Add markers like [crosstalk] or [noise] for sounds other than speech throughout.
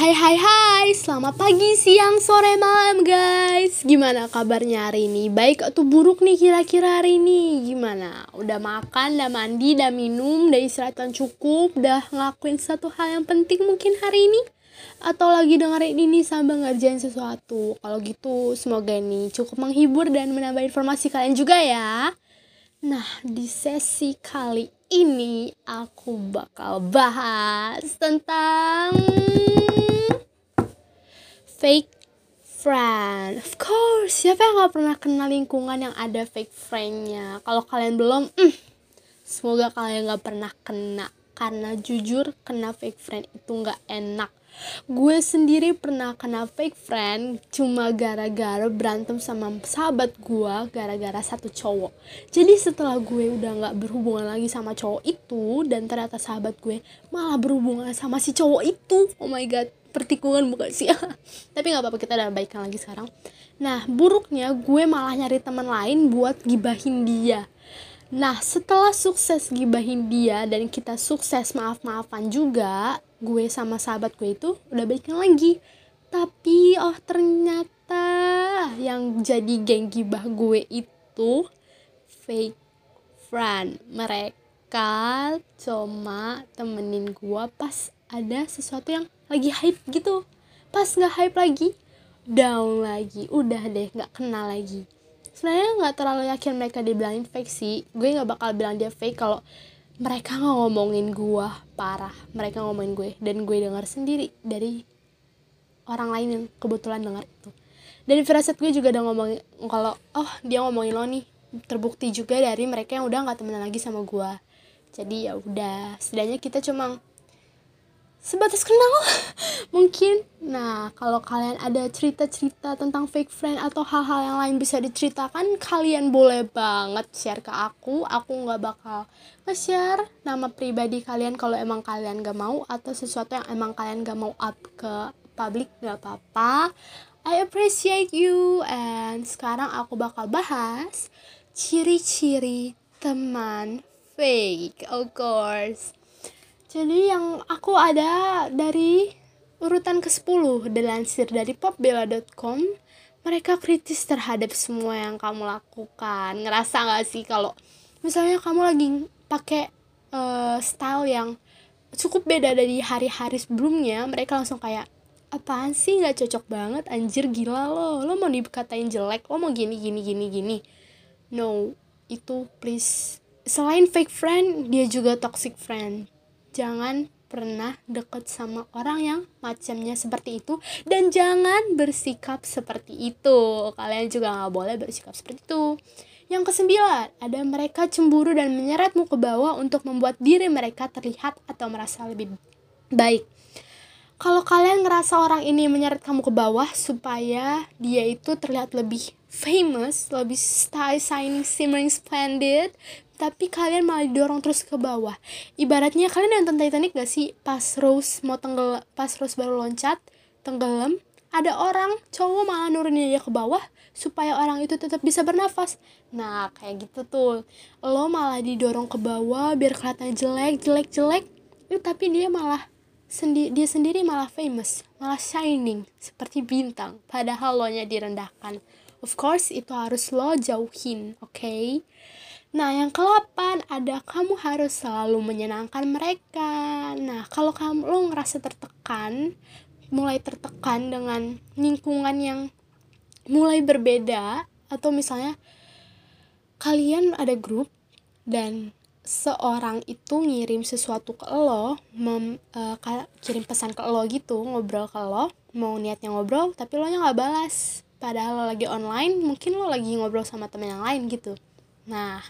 Hai hai hai, selamat pagi, siang, sore, malam guys Gimana kabarnya hari ini? Baik atau buruk nih kira-kira hari ini? Gimana? Udah makan, udah mandi, udah minum, udah istirahat cukup Udah ngelakuin satu hal yang penting mungkin hari ini? Atau lagi dengerin ini sambil ngerjain sesuatu Kalau gitu semoga ini cukup menghibur dan menambah informasi kalian juga ya Nah, di sesi kali ini aku bakal bahas tentang fake friend. Of course, siapa yang gak pernah kenal lingkungan yang ada fake friendnya? Kalau kalian belum, mm, semoga kalian gak pernah kena. Karena jujur, kena fake friend itu gak enak gue sendiri pernah kena fake friend cuma gara-gara berantem sama sahabat gue gara-gara satu cowok. Jadi setelah gue udah nggak berhubungan lagi sama cowok itu dan ternyata sahabat gue malah berhubungan sama si cowok itu. Oh my god pertikungan bukan sih? [laughs] Tapi nggak apa-apa kita udah baikan lagi sekarang. Nah buruknya gue malah nyari teman lain buat gibahin dia Nah, setelah sukses gibahin dia dan kita sukses maaf-maafan juga, gue sama sahabat gue itu udah baikan lagi. Tapi oh ternyata yang jadi geng gibah gue itu fake friend. Mereka cuma temenin gue pas ada sesuatu yang lagi hype gitu. Pas nggak hype lagi, down lagi. Udah deh, nggak kenal lagi sebenarnya nggak terlalu yakin mereka dibilangin fake sih. Gue nggak bakal bilang dia fake kalau mereka ngomongin gue parah. Mereka ngomongin gue. Dan gue dengar sendiri dari orang lain yang kebetulan dengar itu. Dan firasat gue juga udah ngomongin kalau oh dia ngomongin lo nih. Terbukti juga dari mereka yang udah nggak temenan lagi sama gue jadi ya udah setidaknya kita cuma sebatas kenal [laughs] mungkin. Nah kalau kalian ada cerita-cerita tentang fake friend atau hal-hal yang lain bisa diceritakan kalian boleh banget share ke aku. Aku nggak bakal nge-share nama pribadi kalian kalau emang kalian gak mau atau sesuatu yang emang kalian gak mau up ke publik gak apa-apa. I appreciate you. And sekarang aku bakal bahas ciri-ciri teman fake of course jadi yang aku ada dari urutan ke-10 dilansir dari popbella.com mereka kritis terhadap semua yang kamu lakukan. Ngerasa gak sih kalau misalnya kamu lagi pakai uh, style yang cukup beda dari hari-hari sebelumnya, mereka langsung kayak apaan sih? Nggak cocok banget anjir gila lo. Lo mau dikatain jelek lo mau gini gini gini gini. No itu please. Selain fake friend dia juga toxic friend jangan pernah deket sama orang yang macamnya seperti itu. Dan jangan bersikap seperti itu. Kalian juga nggak boleh bersikap seperti itu. Yang kesembilan ada mereka cemburu dan menyeretmu ke bawah untuk membuat diri mereka terlihat atau merasa lebih baik kalau kalian ngerasa orang ini menyeret kamu ke bawah supaya dia itu terlihat lebih famous, lebih style, shining, shimmering, splendid, tapi kalian malah didorong terus ke bawah. Ibaratnya kalian nonton Titanic gak sih? Pas Rose mau tenggelam pas Rose baru loncat tenggelam ada orang cowok malah nurunin dia ke bawah supaya orang itu tetap bisa bernafas. Nah kayak gitu tuh. Lo malah didorong ke bawah biar kelihatan jelek jelek jelek tapi dia malah sendi dia sendiri malah famous malah shining seperti bintang padahal lo nya direndahkan of course itu harus lo jauhin oke okay? Nah, yang ke-8 ada kamu harus selalu menyenangkan mereka. Nah, kalau kamu lo ngerasa tertekan, mulai tertekan dengan lingkungan yang mulai berbeda atau misalnya kalian ada grup dan seorang itu ngirim sesuatu ke lo, mem, uh, kirim pesan ke lo gitu, ngobrol ke lo, mau niatnya ngobrol tapi lo nya nggak balas. Padahal lo lagi online, mungkin lo lagi ngobrol sama temen yang lain gitu. Nah,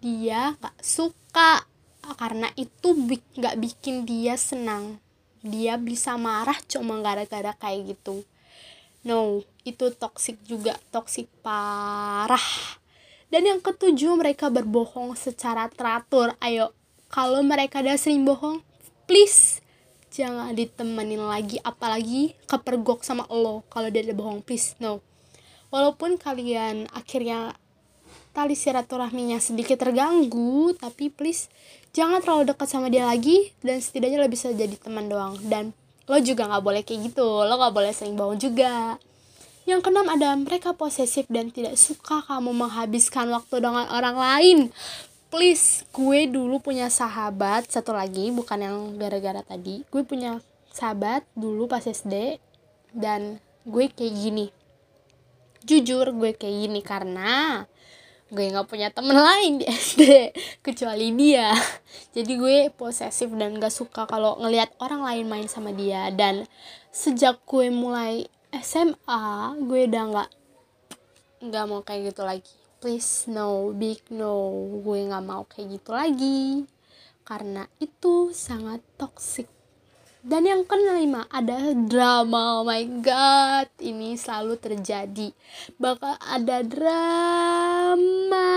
dia gak suka. Karena itu gak bikin dia senang. Dia bisa marah cuma gara-gara kayak gitu. No itu toxic juga. Toxic parah dan yang ketujuh mereka berbohong secara teratur. Ayo kalau mereka udah sering bohong please jangan ditemenin lagi. Apalagi kepergok sama lo kalau dia udah bohong please no. Walaupun kalian akhirnya tali silaturahminya sedikit terganggu tapi please jangan terlalu dekat sama dia lagi dan setidaknya lo bisa jadi teman doang. Dan lo juga nggak boleh kayak gitu. Lo nggak boleh sering bohong juga yang keenam ada mereka posesif dan tidak suka kamu menghabiskan waktu dengan orang lain. Please gue dulu punya sahabat. Satu lagi bukan yang gara-gara tadi. Gue punya sahabat dulu pas SD dan gue kayak gini. Jujur gue kayak gini karena gue nggak punya temen lain di SD [laughs] kecuali dia. Jadi gue posesif dan gak suka kalau ngelihat orang lain main sama dia. Dan sejak gue mulai SMA gue udah nggak nggak mau kayak gitu lagi. Please no big no gue nggak mau kayak gitu lagi. Karena itu sangat toxic. Dan yang kelima ada drama. Oh my god ini selalu terjadi. Bakal ada drama.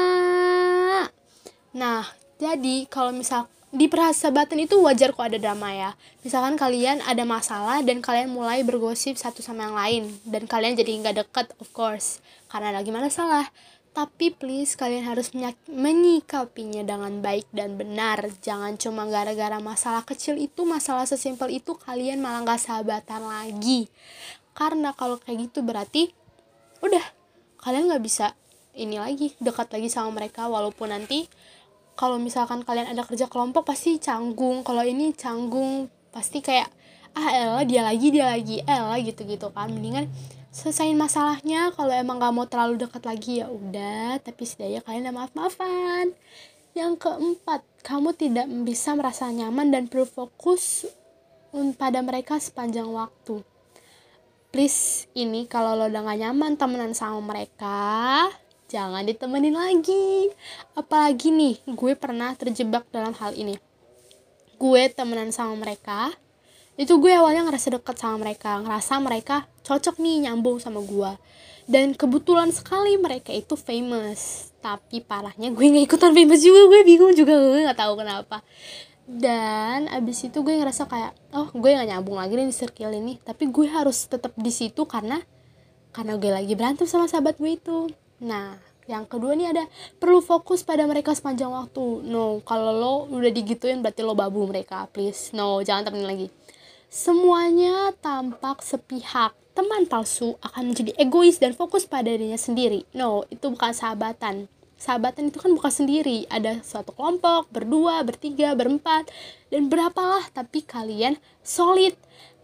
Nah jadi kalau misal di persahabatan itu wajar kok ada drama ya. Misalkan kalian ada masalah dan kalian mulai bergosip satu sama yang lain. Dan kalian jadi nggak deket of course. Karena lagi masalah tapi please kalian harus menyikapinya dengan baik dan benar. Jangan cuma gara-gara masalah kecil itu masalah sesimpel itu kalian malah gak sahabatan lagi. Karena kalau kayak gitu berarti udah. Kalian gak bisa ini lagi dekat lagi sama mereka walaupun nanti kalau misalkan kalian ada kerja kelompok pasti canggung. Kalau ini canggung pasti kayak ah elah dia lagi dia lagi elah gitu gitu kan. Mendingan selesaiin masalahnya. Kalau emang gak mau terlalu dekat lagi ya udah. Tapi setidaknya kalian udah maaf maafan yang keempat kamu tidak bisa merasa nyaman dan perlu fokus pada mereka sepanjang waktu. Please ini kalau lo udah gak nyaman temenan sama mereka jangan ditemenin lagi. Apalagi nih gue pernah terjebak dalam hal ini. Gue temenan sama mereka. Itu gue awalnya ngerasa deket sama mereka ngerasa mereka cocok nih nyambung sama gue. Dan kebetulan sekali mereka itu famous. Tapi parahnya gue nggak ikutan famous juga gue bingung juga gue nggak tahu kenapa. Dan abis itu gue ngerasa kayak oh gue nggak nyambung lagi nih di circle ini. Tapi gue harus tetap di situ karena karena gue lagi berantem sama sahabat gue itu nah yang kedua nih ada perlu fokus pada mereka sepanjang waktu no kalau lo udah digituin berarti lo babu mereka please no jangan temenin lagi Semuanya tampak sepihak. Teman palsu akan menjadi egois dan fokus pada dirinya sendiri. No, itu bukan sahabatan. Sahabatan itu kan bukan sendiri. Ada suatu kelompok, berdua, bertiga, berempat, dan berapalah. Tapi kalian solid.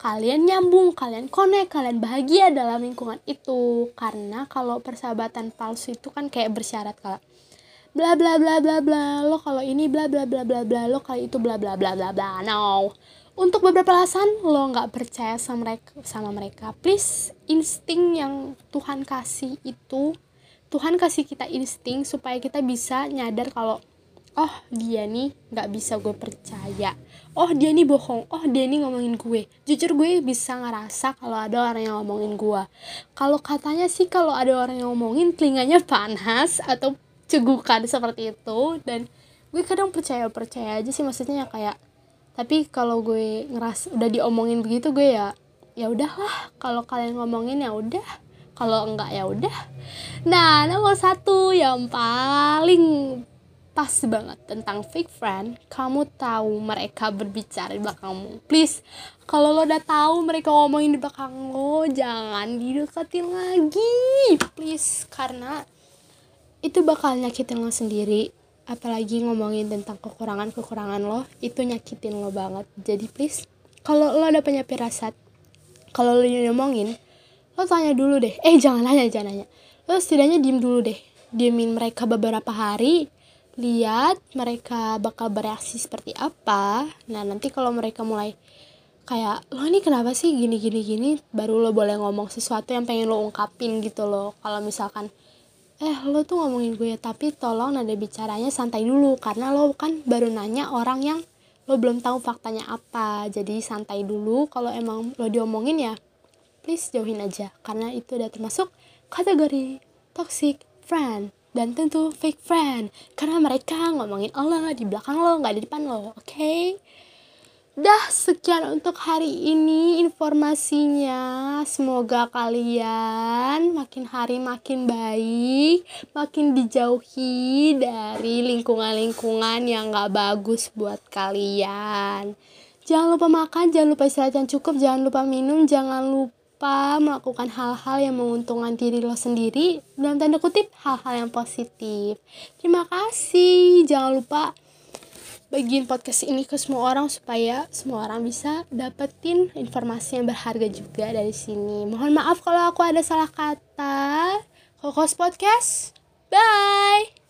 Kalian nyambung, kalian connect, kalian bahagia dalam lingkungan itu. Karena kalau persahabatan palsu itu kan kayak bersyarat kalau bla bla bla bla bla. Lo kalau ini bla bla bla bla bla. Lo kalau itu bla bla bla bla bla. No. Untuk beberapa alasan lo nggak percaya sama mereka sama mereka. Please insting yang Tuhan kasih itu Tuhan kasih kita insting supaya kita bisa nyadar kalau oh dia nih nggak bisa gue percaya. Oh dia nih bohong. Oh dia nih ngomongin gue. Jujur gue bisa ngerasa kalau ada orang yang ngomongin gue kalau katanya sih kalau ada orang yang ngomongin telinganya panas atau cegukan seperti itu dan gue kadang percaya percaya aja sih maksudnya ya kayak tapi kalau gue ngeras udah diomongin begitu gue ya ya udahlah. Kalau kalian ngomongin ya udah. Kalau enggak ya udah. Nah nomor satu yang paling pas banget tentang fake friend kamu tahu mereka berbicara di belakangmu. Please kalau lo udah tahu mereka ngomongin di belakang lo jangan dideketin lagi. Please karena itu bakal nyakitin lo sendiri. Apalagi ngomongin tentang kekurangan-kekurangan lo itu nyakitin lo banget. Jadi please kalau lo ada punya pirasat kalau lo ngomongin lo tanya dulu deh. Eh jangan nanya jangan nanya. Lo setidaknya diem dulu deh. Diemin mereka beberapa hari lihat mereka bakal bereaksi seperti apa. Nah nanti kalau mereka mulai kayak lo ini kenapa sih gini gini gini? Baru lo boleh ngomong sesuatu yang pengen lo ungkapin gitu loh. Kalau misalkan eh lo tuh ngomongin gue tapi tolong nada bicaranya santai dulu. Karena lo kan baru nanya orang yang lo belum tahu faktanya apa. Jadi santai dulu. Kalau emang lo diomongin ya please jauhin aja. Karena itu udah termasuk kategori toxic friend dan tentu fake friend karena mereka ngomongin Allah di belakang lo nggak di depan lo oke okay? Dah sekian untuk hari ini informasinya. Semoga kalian makin hari makin baik, makin dijauhi dari lingkungan-lingkungan yang gak bagus buat kalian. jangan lupa makan jangan lupa istirahat yang cukup jangan lupa minum jangan lupa melakukan hal-hal yang menguntungkan diri lo sendiri dalam tanda kutip hal-hal yang positif. Terima kasih. Jangan lupa bagiin podcast ini ke semua orang supaya semua orang bisa dapetin informasi yang berharga juga dari sini. Mohon maaf kalau aku ada salah kata. Kokos Podcast. Bye